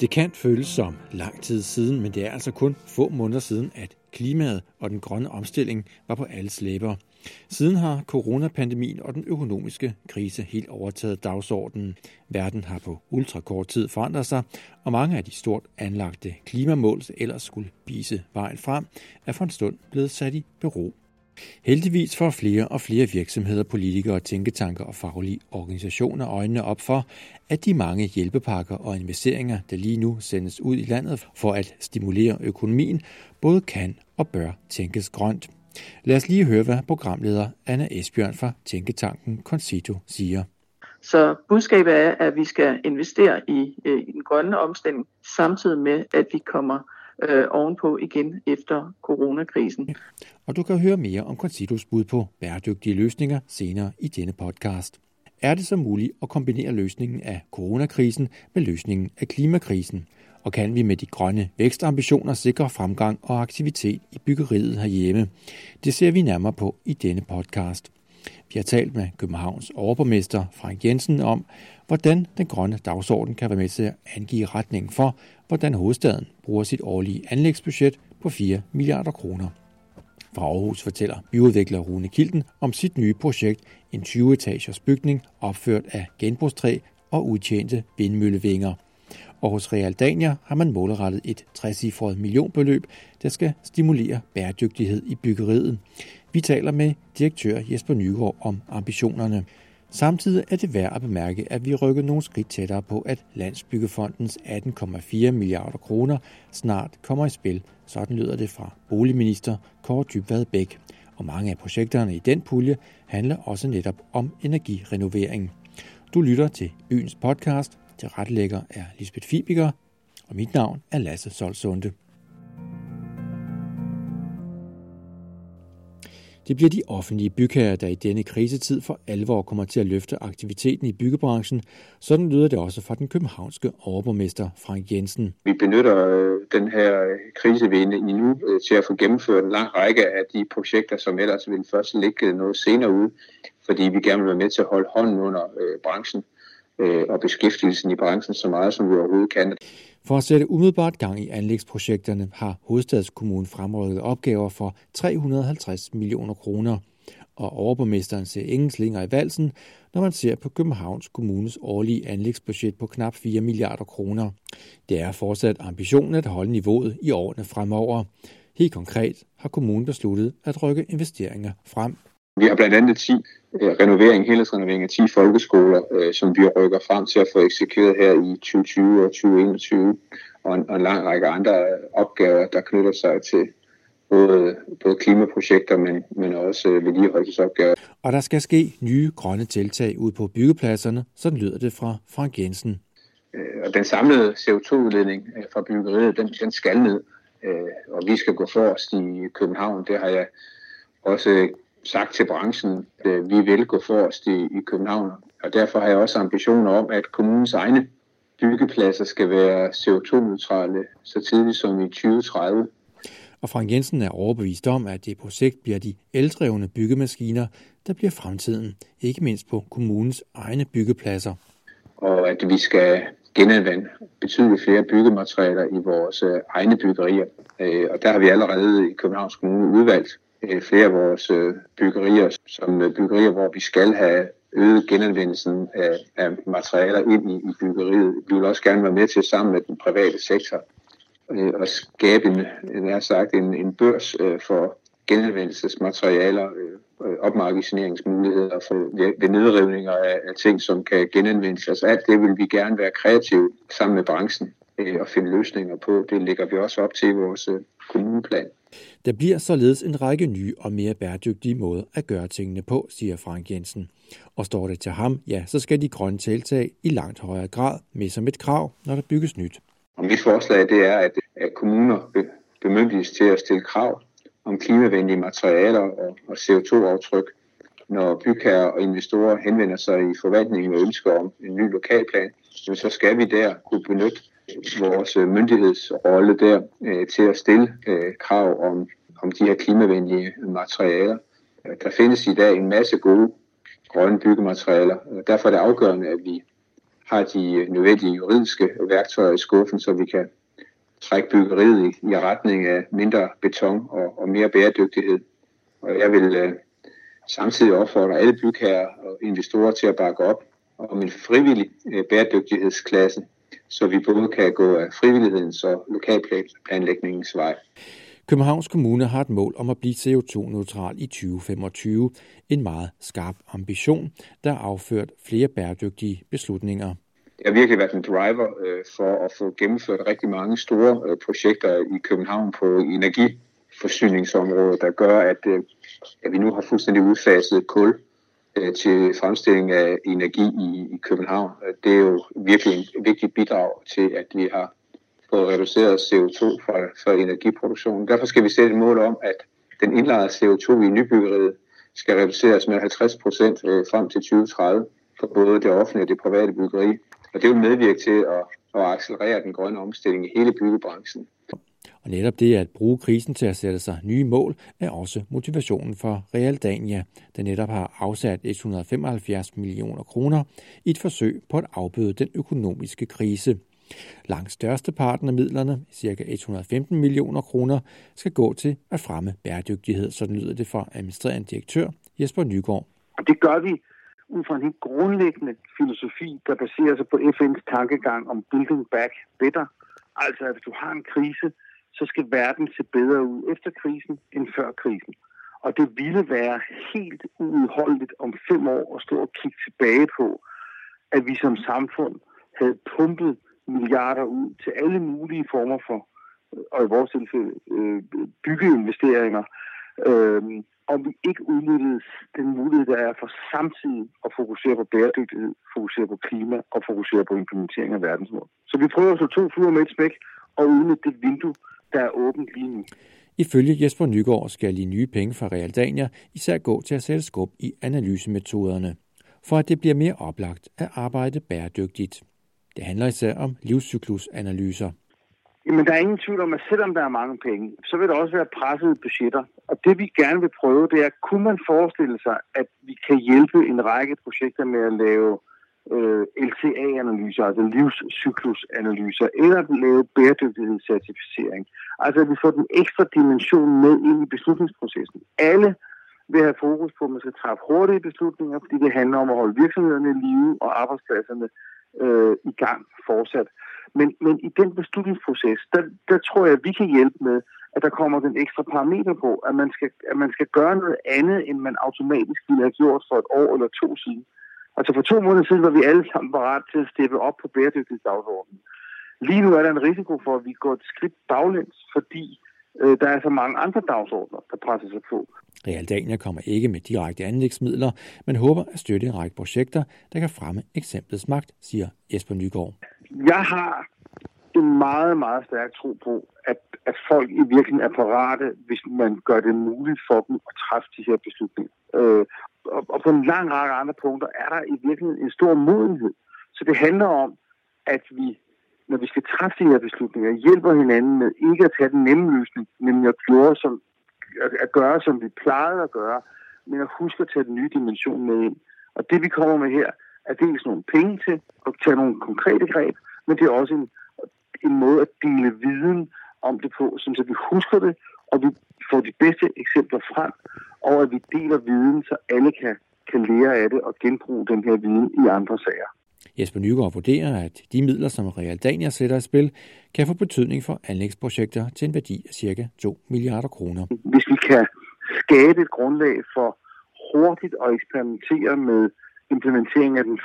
Det kan føles som lang tid siden, men det er altså kun få måneder siden, at klimaet og den grønne omstilling var på alles læber. Siden har coronapandemien og den økonomiske krise helt overtaget dagsordenen. Verden har på ultrakort tid forandret sig, og mange af de stort anlagte klimamål, der ellers skulle vise vejen frem, er for en stund blevet sat i bero. Heldigvis får flere og flere virksomheder, politikere, tænketanker og faglige organisationer øjnene op for, at de mange hjælpepakker og investeringer, der lige nu sendes ud i landet for at stimulere økonomien, både kan og bør tænkes grønt. Lad os lige høre, hvad programleder Anna Esbjørn fra Tænketanken Concito siger. Så budskabet er, at vi skal investere i, øh, i den grønne omstilling, samtidig med, at vi kommer øh, ovenpå igen efter coronakrisen. Og du kan høre mere om Concitos bud på bæredygtige løsninger senere i denne podcast. Er det så muligt at kombinere løsningen af coronakrisen med løsningen af klimakrisen? Og kan vi med de grønne vækstambitioner sikre fremgang og aktivitet i byggeriet herhjemme? Det ser vi nærmere på i denne podcast. Vi har talt med Københavns overborgmester Frank Jensen om, hvordan den grønne dagsorden kan være med til at angive retningen for, hvordan hovedstaden bruger sit årlige anlægsbudget på 4 milliarder kroner. Fra Aarhus fortæller byudvikler Rune Kilden om sit nye projekt, en 20-etagers bygning opført af genbrugstræ og udtjente vindmøllevinger. Og hos Realdania har man målrettet et 60 millionbeløb, der skal stimulere bæredygtighed i byggeriet. Vi taler med direktør Jesper Nygaard om ambitionerne. Samtidig er det værd at bemærke, at vi rykker nogle skridt tættere på, at Landsbyggefondens 18,4 milliarder kroner snart kommer i spil. Sådan lyder det fra boligminister Kåre Dybvad Bæk. Og mange af projekterne i den pulje handler også netop om energirenovering. Du lytter til Byens podcast. Til rettelægger er Lisbeth Fibiger, og mit navn er Lasse Solsunde. Det bliver de offentlige bygherrer, der i denne krisetid for alvor kommer til at løfte aktiviteten i byggebranchen. Sådan lyder det også fra den københavnske overborgmester Frank Jensen. Vi benytter øh, den her øh, krise, vi er i nu, øh, til at få gennemført en lang række af de projekter, som ellers ville først ligge noget senere ud, fordi vi gerne vil være med til at holde hånden under branchen og beskæftigelsen i branchen så meget, som vi overhovedet kan. For at sætte umiddelbart gang i anlægsprojekterne har Hovedstadskommunen fremrykket opgaver for 350 millioner kroner. Og overborgmesteren ser ingen slinger i valsen, når man ser på Københavns Kommunes årlige anlægsbudget på knap 4 milliarder kroner. Det er fortsat ambitionen at holde niveauet i årene fremover. Helt konkret har kommunen besluttet at rykke investeringer frem. Vi har blandt andet 10 øh, renovering, helhedsrenovering af 10 folkeskoler, øh, som vi rykker frem til at få eksekveret her i 2020 og 2021, og en, og en lang række andre opgaver, der knytter sig til både, både klimaprojekter, men, men også øh, vedligeholdelsesopgaver. Og der skal ske nye grønne tiltag ud på byggepladserne, sådan lyder det fra Frank Jensen. Øh, og den samlede CO2-udledning øh, fra byggeriet, den, den skal ned, øh, og vi skal gå forrest i København. Det har jeg også sagt til branchen, at vi vil gå forrest i, i København. Og derfor har jeg også ambitioner om, at kommunens egne byggepladser skal være CO2-neutrale så tidligt som i 2030. Og Frank Jensen er overbevist om, at det på sigt bliver de eldrevne byggemaskiner, der bliver fremtiden, ikke mindst på kommunens egne byggepladser. Og at vi skal genanvende betydeligt flere byggematerialer i vores øh, egne byggerier. Øh, og der har vi allerede i Københavns Kommune udvalgt Øh, Øh, flere af vores øh, byggerier som øh, byggerier, hvor vi skal have øget genanvendelsen af, af materialer ind i, i byggeriet. Vi vil også gerne være med til sammen med den private sektor at skabe en, en, sagt, en, en børs for genanvendelsesmaterialer, opmagasineringsmuligheder for, ved, ved nedrivninger af, af ting, som kan genanvendes. Altså alt det vil vi gerne være kreative sammen med branchen og finde løsninger på. Det lægger vi også op til i vores kommuneplan. Der bliver således en række nye og mere bæredygtige måder at gøre tingene på, siger Frank Jensen. Og står det til ham, ja, så skal de grønne tiltag i langt højere grad med som et krav, når der bygges nyt. Og mit forslag det er, at, at kommuner bemyndiges til at stille krav om klimavenlige materialer og, og CO2-aftryk, når bygherrer og investorer henvender sig i forvaltningen og ønsker om en ny lokalplan, så skal vi der kunne benytte vores øh, myndighedsrolle der øh, til at stille øh, krav om, om de her klimavenlige materialer. Øh, der findes i dag en masse gode grønne byggematerialer, og derfor er det afgørende, at vi har de øh, nødvendige juridiske værktøjer i skuffen, så vi kan trække byggeriet i, i retning af mindre beton og, og mere bæredygtighed. Og jeg vil øh, samtidig opfordre alle bygherrer og investorer til at bakke op om en frivillig øh, bæredygtighedsklasse, så vi både kan gå af frivillighedens og lokalplanlægningens vej. Københavns Kommune har et mål om at blive CO2-neutral i 2025. En meget skarp ambition, der har afført flere bæredygtige beslutninger. Jeg har virkelig været en driver øh, for at få gennemført rigtig mange store øh, projekter i København på energiforsyningsområdet, der gør, at, øh, at vi nu har fuldstændig udfaset kul øh, til fremstilling af energi i, i København. Øh, det er jo virkelig en vigtig bidrag til, at vi har fået reduceret CO2 fra, fra energiproduktionen. Derfor skal vi sætte et mål om, at den indlejrede CO2 i nybyggeriet skal reduceres med 50 procent øh, frem til 2030 for både det offentlige og det private byggeri. Og det vil medvirke til at, at accelerere den grønne omstilling i hele byggebranchen. Og netop det at bruge krisen til at sætte sig nye mål er også motivationen for Realdania, der netop har afsat 175 millioner kroner i et forsøg på at afbøde den økonomiske krise. Langt størsteparten af midlerne, ca. 115 millioner kroner, skal gå til at fremme bæredygtighed, sådan lyder det fra administrerende direktør Jesper Nygaard. Det gør vi ud fra en helt grundlæggende filosofi, der baserer sig på FN's tankegang om building back better. Altså, at hvis du har en krise, så skal verden se bedre ud efter krisen end før krisen. Og det ville være helt uudholdeligt om fem år at stå og kigge tilbage på, at vi som samfund havde pumpet milliarder ud til alle mulige former for, og i vores tilfælde, øh, byggeinvesteringer, øh, om vi ikke udnyttede den mulighed, der er for samtidig at fokusere på bæredygtighed, fokusere på klima og fokusere på implementering af verdensmål. Så vi prøver at slå to fluer med et smæk og udnytte det vindue, der er åbent lige nu. Ifølge Jesper Nygaard skal de nye penge fra Realdania især gå til at sætte skub i analysemetoderne, for at det bliver mere oplagt at arbejde bæredygtigt. Det handler især om livscyklusanalyser. Jamen, der er ingen tvivl om, at selvom der er mange penge, så vil der også være pressede budgetter. Og det vi gerne vil prøve, det er, kunne man forestille sig, at vi kan hjælpe en række projekter med at lave øh, LCA-analyser, altså livscyklusanalyser, eller lave bæredygtighedscertificering. Altså at vi får den ekstra dimension med ind i beslutningsprocessen. Alle vil have fokus på, at man skal træffe hurtige beslutninger, fordi det handler om at holde virksomhederne i live og arbejdspladserne øh, i gang fortsat. Men, men i den beslutningsproces, der, der tror jeg, at vi kan hjælpe med, at der kommer den ekstra parameter på, at man, skal, at man skal gøre noget andet, end man automatisk ville have gjort for et år eller to siden. Altså for to måneder siden var vi alle sammen parat til at steppe op på bæredygtighedsdagsordenen. Lige nu er der en risiko for, at vi går et skridt baglæns, fordi øh, der er så mange andre dagsordner, der presser sig på. Realdania kommer ikke med direkte anlægsmidler, men håber at støtte en række projekter, der kan fremme eksemplets magt, siger Jesper Nygaard. Jeg har en meget, meget stærk tro på, at, at folk i virkeligheden er parate, hvis man gør det muligt for dem at træffe de her beslutninger. Øh, og, og på en lang række andre punkter er der i virkeligheden en stor modenhed. Så det handler om, at vi, når vi skal træffe de her beslutninger, hjælper hinanden med ikke at tage den nemme løsning, nemlig at gøre, som, at gøre, som vi plejede at gøre, men at huske at tage den nye dimension med ind. Og det vi kommer med her, er dels nogle penge til at tage nogle konkrete greb, men det er også en, en måde at dele viden om det på, så vi husker det, og vi får de bedste eksempler frem, og at vi deler viden, så alle kan, kan lære af det og genbruge den her viden i andre sager. Jesper Nygaard vurderer, at de midler, som Realdania sætter i spil, kan få betydning for anlægsprojekter til en værdi af ca. 2 milliarder kroner. Hvis vi kan skabe et grundlag for hurtigt at eksperimentere med implementering af den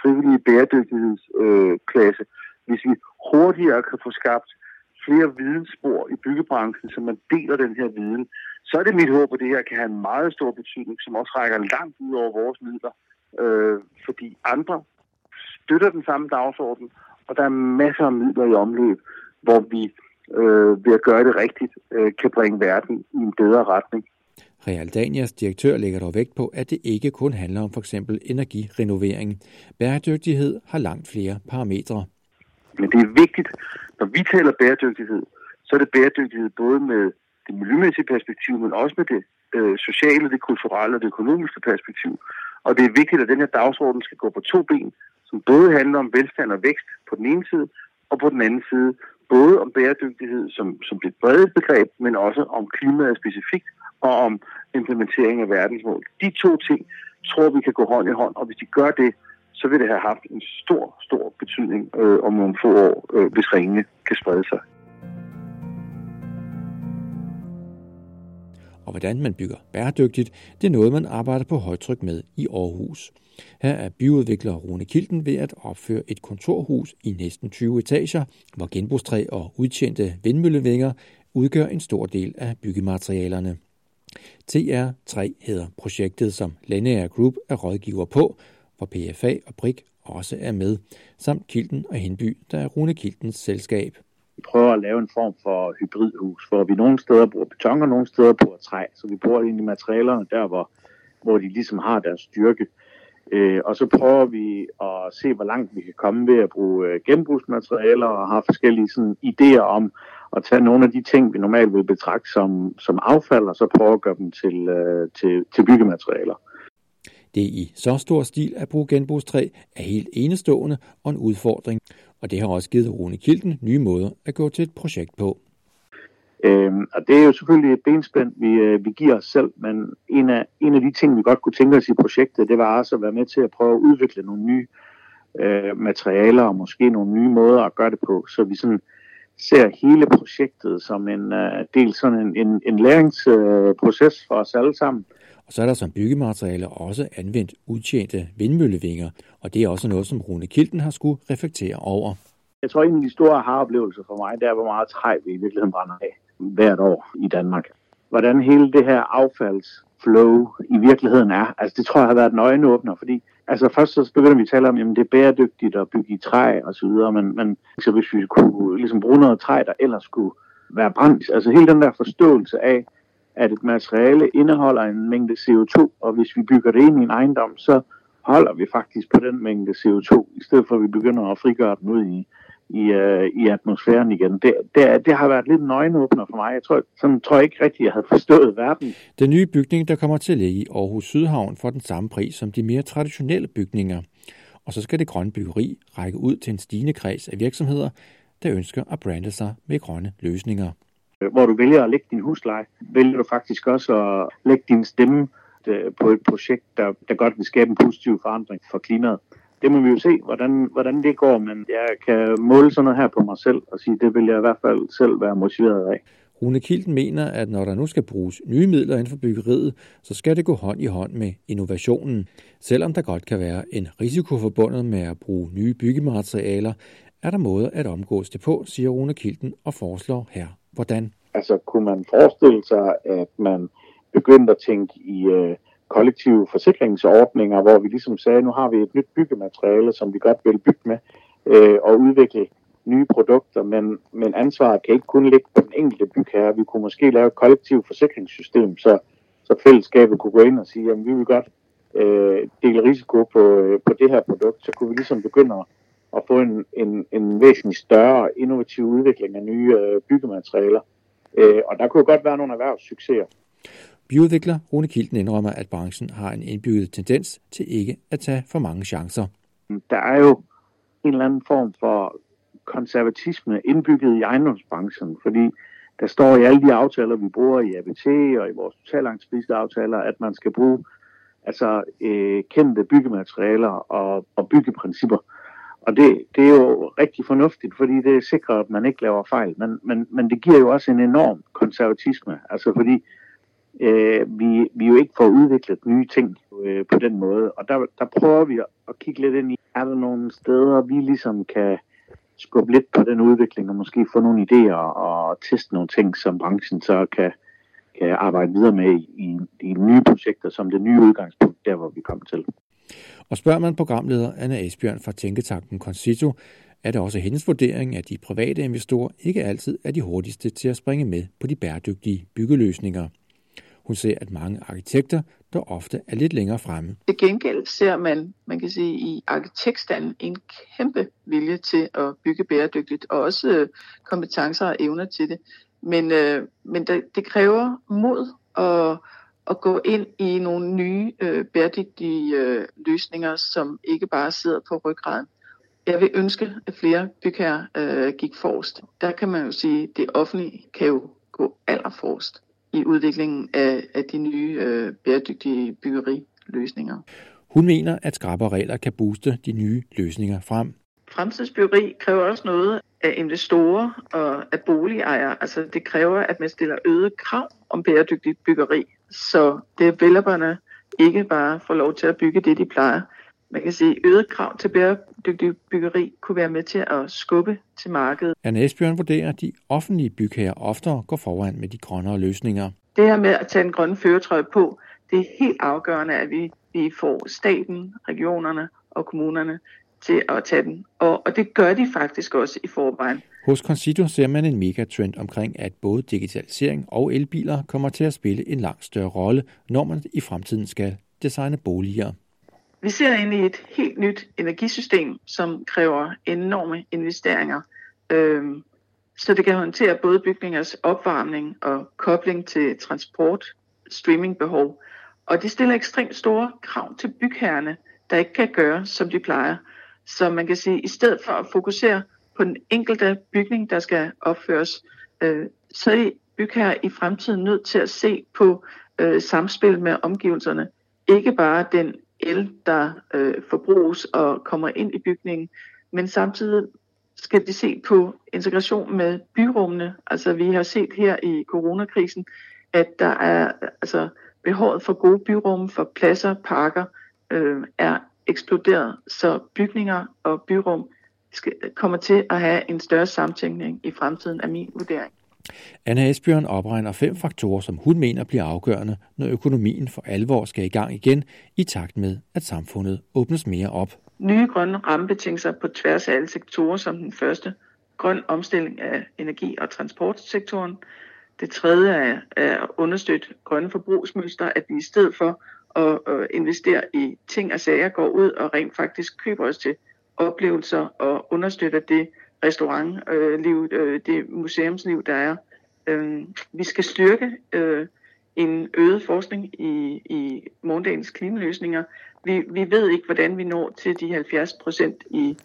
frivillige bæredygtighedsklasse, øh, hvis vi hurtigere kan få skabt flere vidensspor i byggebranchen, så man deler den her viden, så er det mit håb, at det her kan have en meget stor betydning, som også rækker langt ud over vores midler, øh, fordi andre støtter den samme dagsorden, og der er masser af midler i omløb, hvor vi øh, ved at gøre det rigtigt, øh, kan bringe verden i en bedre retning. Realdanias direktør lægger dog vægt på, at det ikke kun handler om for eksempel energirenovering. Bæredygtighed har langt flere parametre. Men det er vigtigt, når vi taler bæredygtighed, så er det bæredygtighed både med det miljømæssige perspektiv, men også med det øh, sociale, det kulturelle og det økonomiske perspektiv. Og det er vigtigt, at den her dagsorden skal gå på to ben, som både handler om velstand og vækst på den ene side, og på den anden side både om bæredygtighed som, som det brede begreb, men også om klimaet specifikt og om implementering af verdensmål. De to ting tror vi kan gå hånd i hånd, og hvis de gør det, så vil det have haft en stor, stor betydning øh, om nogle få år, øh, hvis ringene kan sprede sig. Og hvordan man bygger bæredygtigt, det er noget, man arbejder på højtryk med i Aarhus. Her er byudvikler Rune Kilden ved at opføre et kontorhus i næsten 20 etager, hvor genbrugstræ og udtjente vindmøllevinger udgør en stor del af byggematerialerne. TR3 hedder projektet, som Linear Group er rådgiver på, hvor PFA og BRIK også er med, samt Kilden og Henby, der er Rune Kildens selskab. Vi prøver at lave en form for hybridhus, hvor vi nogle steder bruger beton og nogle steder bruger træ, så vi bruger ind i materialerne der, hvor, hvor de ligesom har deres styrke. Øh, og så prøver vi at se, hvor langt vi kan komme ved at bruge øh, genbrugsmaterialer og har forskellige sådan, idéer om at tage nogle af de ting, vi normalt vil betragte som, som affald, og så prøve at gøre dem til, øh, til, til byggematerialer. Det i så stor stil at bruge genbrugstræ er helt enestående og en udfordring, og det har også givet Rune Kilden nye måder at gå til et projekt på. Øhm, og det er jo selvfølgelig et benspænd, vi, øh, vi giver os selv, men en af, en af de ting, vi godt kunne tænke os i projektet, det var også at være med til at prøve at udvikle nogle nye øh, materialer og måske nogle nye måder at gøre det på, så vi sådan ser hele projektet som en øh, del sådan en, en, en læringsproces øh, for os alle sammen. Og så er der som byggemateriale også anvendt udtjente vindmøllevinger, og det er også noget, som Rune Kilden har skulle reflektere over. Jeg tror, en af de store aha-oplevelser for mig, det er, hvor meget træ vi i virkeligheden brænder af hvert år i Danmark. Hvordan hele det her affaldsflow i virkeligheden er, altså det tror jeg har været en øjenåbner, fordi altså først så begynder vi at tale om, at det er bæredygtigt at bygge i træ og så videre, men, men så hvis vi kunne ligesom bruge noget træ, der ellers skulle være brændt, altså hele den der forståelse af, at et materiale indeholder en mængde CO2, og hvis vi bygger det ind i en ejendom, så holder vi faktisk på den mængde CO2, i stedet for at vi begynder at frigøre den ud i, i, uh, i atmosfæren igen. Det, det, det har været lidt en øjenåbner for mig. Jeg tror, sådan, tror jeg ikke rigtigt, jeg havde forstået verden. Den nye bygning, der kommer til at ligge i Aarhus Sydhavn, får den samme pris som de mere traditionelle bygninger. Og så skal det grønne byggeri række ud til en stigende kreds af virksomheder, der ønsker at brande sig med grønne løsninger. Øh, hvor du vælger at lægge din husleje, vælger du faktisk også at lægge din stemme øh, på et projekt, der, der godt vil skabe en positiv forandring for klimaet det må vi jo se, hvordan, hvordan det går, men jeg kan måle sådan noget her på mig selv og sige, det vil jeg i hvert fald selv være motiveret af. Rune Kilden mener, at når der nu skal bruges nye midler inden for byggeriet, så skal det gå hånd i hånd med innovationen. Selvom der godt kan være en risiko forbundet med at bruge nye byggematerialer, er der måder at omgås det på, siger Rune Kilden og foreslår her. Hvordan? Altså kunne man forestille sig, at man begyndte at tænke i øh, kollektive forsikringsordninger, hvor vi ligesom sagde, nu har vi et nyt byggemateriale, som vi godt vil bygge med, øh, og udvikle nye produkter, men, men ansvaret kan ikke kun ligge på den enkelte bygherre. Vi kunne måske lave et kollektivt forsikringssystem, så, så fællesskabet kunne gå ind og sige, at vi vil godt øh, dele risiko på, øh, på det her produkt, så kunne vi ligesom begynde at, at få en, en, en væsentlig større innovativ udvikling af nye øh, byggematerialer. Øh, og der kunne godt være nogle erhvervssucceser. Byudvikler Rune Kilden indrømmer, at branchen har en indbygget tendens til ikke at tage for mange chancer. Der er jo en eller anden form for konservatisme indbygget i ejendomsbranchen, fordi der står i alle de aftaler, vi bruger i ABT og i vores totalangstprisede aftaler, at man skal bruge altså, øh, kendte byggematerialer og, og byggeprincipper. Og det, det er jo rigtig fornuftigt, fordi det sikrer, at man ikke laver fejl. Men, men, men det giver jo også en enorm konservatisme. Altså fordi øh, vi, vi jo ikke får udviklet nye ting øh, på den måde. Og der, der prøver vi at kigge lidt ind i, er der nogle steder, vi ligesom kan skubbe lidt på den udvikling og måske få nogle idéer og teste nogle ting, som branchen så kan, kan arbejde videre med i, i, i nye projekter, som det nye udgangspunkt, der hvor vi kommer til. Og spørger man programleder Anna Esbjørn fra Tænketanken Concito, er det også hendes vurdering, at de private investorer ikke altid er de hurtigste til at springe med på de bæredygtige byggeløsninger. Hun ser, at mange arkitekter, der ofte er lidt længere fremme. Til gengæld ser man, man kan sige, i arkitektstanden en kæmpe vilje til at bygge bæredygtigt, og også øh, kompetencer og evner til det. Men, øh, men det, det kræver mod og, at gå ind i nogle nye øh, bæredygtige øh, løsninger, som ikke bare sidder på ryggraden. Jeg vil ønske, at flere bygherrer øh, gik forrest. Der kan man jo sige, at det offentlige kan jo gå allerforrest i udviklingen af, af de nye øh, bæredygtige byggeriløsninger. Hun mener, at skrappere regler kan booste de nye løsninger frem. Fremtidsbyggeri kræver også noget af investorer og af boligejere. Altså det kræver, at man stiller øget krav om bæredygtigt byggeri, så developerne ikke bare får lov til at bygge det, de plejer. Man kan sige, at øget krav til bæredygtigt byggeri kunne være med til at skubbe til markedet. Anne Esbjørn vurderer, at de offentlige bygherrer oftere går foran med de grønnere løsninger. Det her med at tage en grønne føretrøje på, det er helt afgørende, at vi, vi får staten, regionerne og kommunerne til at tage den. Og, og det gør de faktisk også i forvejen. Hos Concito ser man en megatrend omkring, at både digitalisering og elbiler kommer til at spille en langt større rolle, når man i fremtiden skal designe boliger. Vi ser ind i et helt nyt energisystem, som kræver enorme investeringer, øhm, så det kan håndtere både bygningers opvarmning og kobling til transport, streamingbehov. Og det stiller ekstremt store krav til bygherrerne, der ikke kan gøre, som de plejer. Så man kan sige, at i stedet for at fokusere på den enkelte bygning, der skal opføres, øh, så er bygherrer i fremtiden nødt til at se på øh, samspil med omgivelserne. Ikke bare den el, der øh, forbruges og kommer ind i bygningen, men samtidig skal de se på integration med byrummene. Altså vi har set her i coronakrisen, at der er altså behovet for gode byrum, for pladser, parker, øh, er eksploderet, så bygninger og byrum skal, kommer til at have en større samtænkning i fremtiden, af min vurdering. Anna Esbjørn opregner fem faktorer, som hun mener bliver afgørende, når økonomien for alvor skal i gang igen, i takt med, at samfundet åbnes mere op. Nye grønne rammebetingelser på tværs af alle sektorer som den første. Grøn omstilling af energi- og transportsektoren. Det tredje er at understøtte grønne forbrugsmønstre, at vi i stedet for øh investere i ting og sager går ud og rent faktisk køber os til oplevelser og understøtter det restaurantliv, øh, øh, det museumsliv, der er. Øh, vi skal styrke øh, en øget forskning i, i morgendagens klimaløsninger. Vi, vi ved ikke, hvordan vi når til de 70 procent i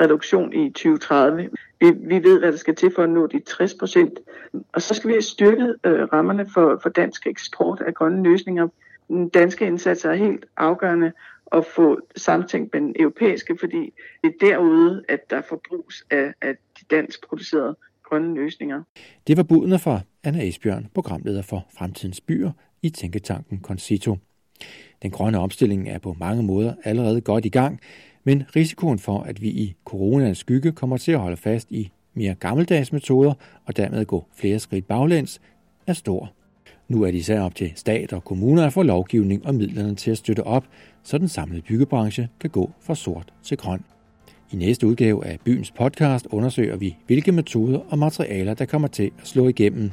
reduktion i 2030. Vi, vi ved, hvad der skal til for at nå de 60 procent. Og så skal vi have styrket øh, rammerne for, for dansk eksport af grønne løsninger. Den danske indsats er helt afgørende at få samtænkt med den europæiske, fordi det er derude, at der forbruges af, af de dansk producerede grønne løsninger. Det var budene fra Anna Esbjørn, programleder for Fremtidens Byer i Tænketanken Concito. Den grønne omstilling er på mange måder allerede godt i gang, men risikoen for, at vi i coronans skygge kommer til at holde fast i mere gammeldags metoder og dermed gå flere skridt baglæns, er stor. Nu er det især op til stat og kommuner at få lovgivning og midlerne til at støtte op, så den samlede byggebranche kan gå fra sort til grøn. I næste udgave af Byens podcast undersøger vi, hvilke metoder og materialer, der kommer til at slå igennem.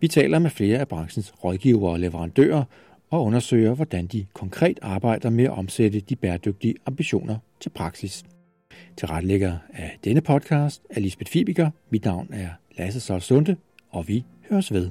Vi taler med flere af branchens rådgivere og leverandører og undersøger, hvordan de konkret arbejder med at omsætte de bæredygtige ambitioner til praksis. Til retlægger af denne podcast er Lisbeth Fibiger. Mit navn er Lasse Sol Sunde, og vi høres ved.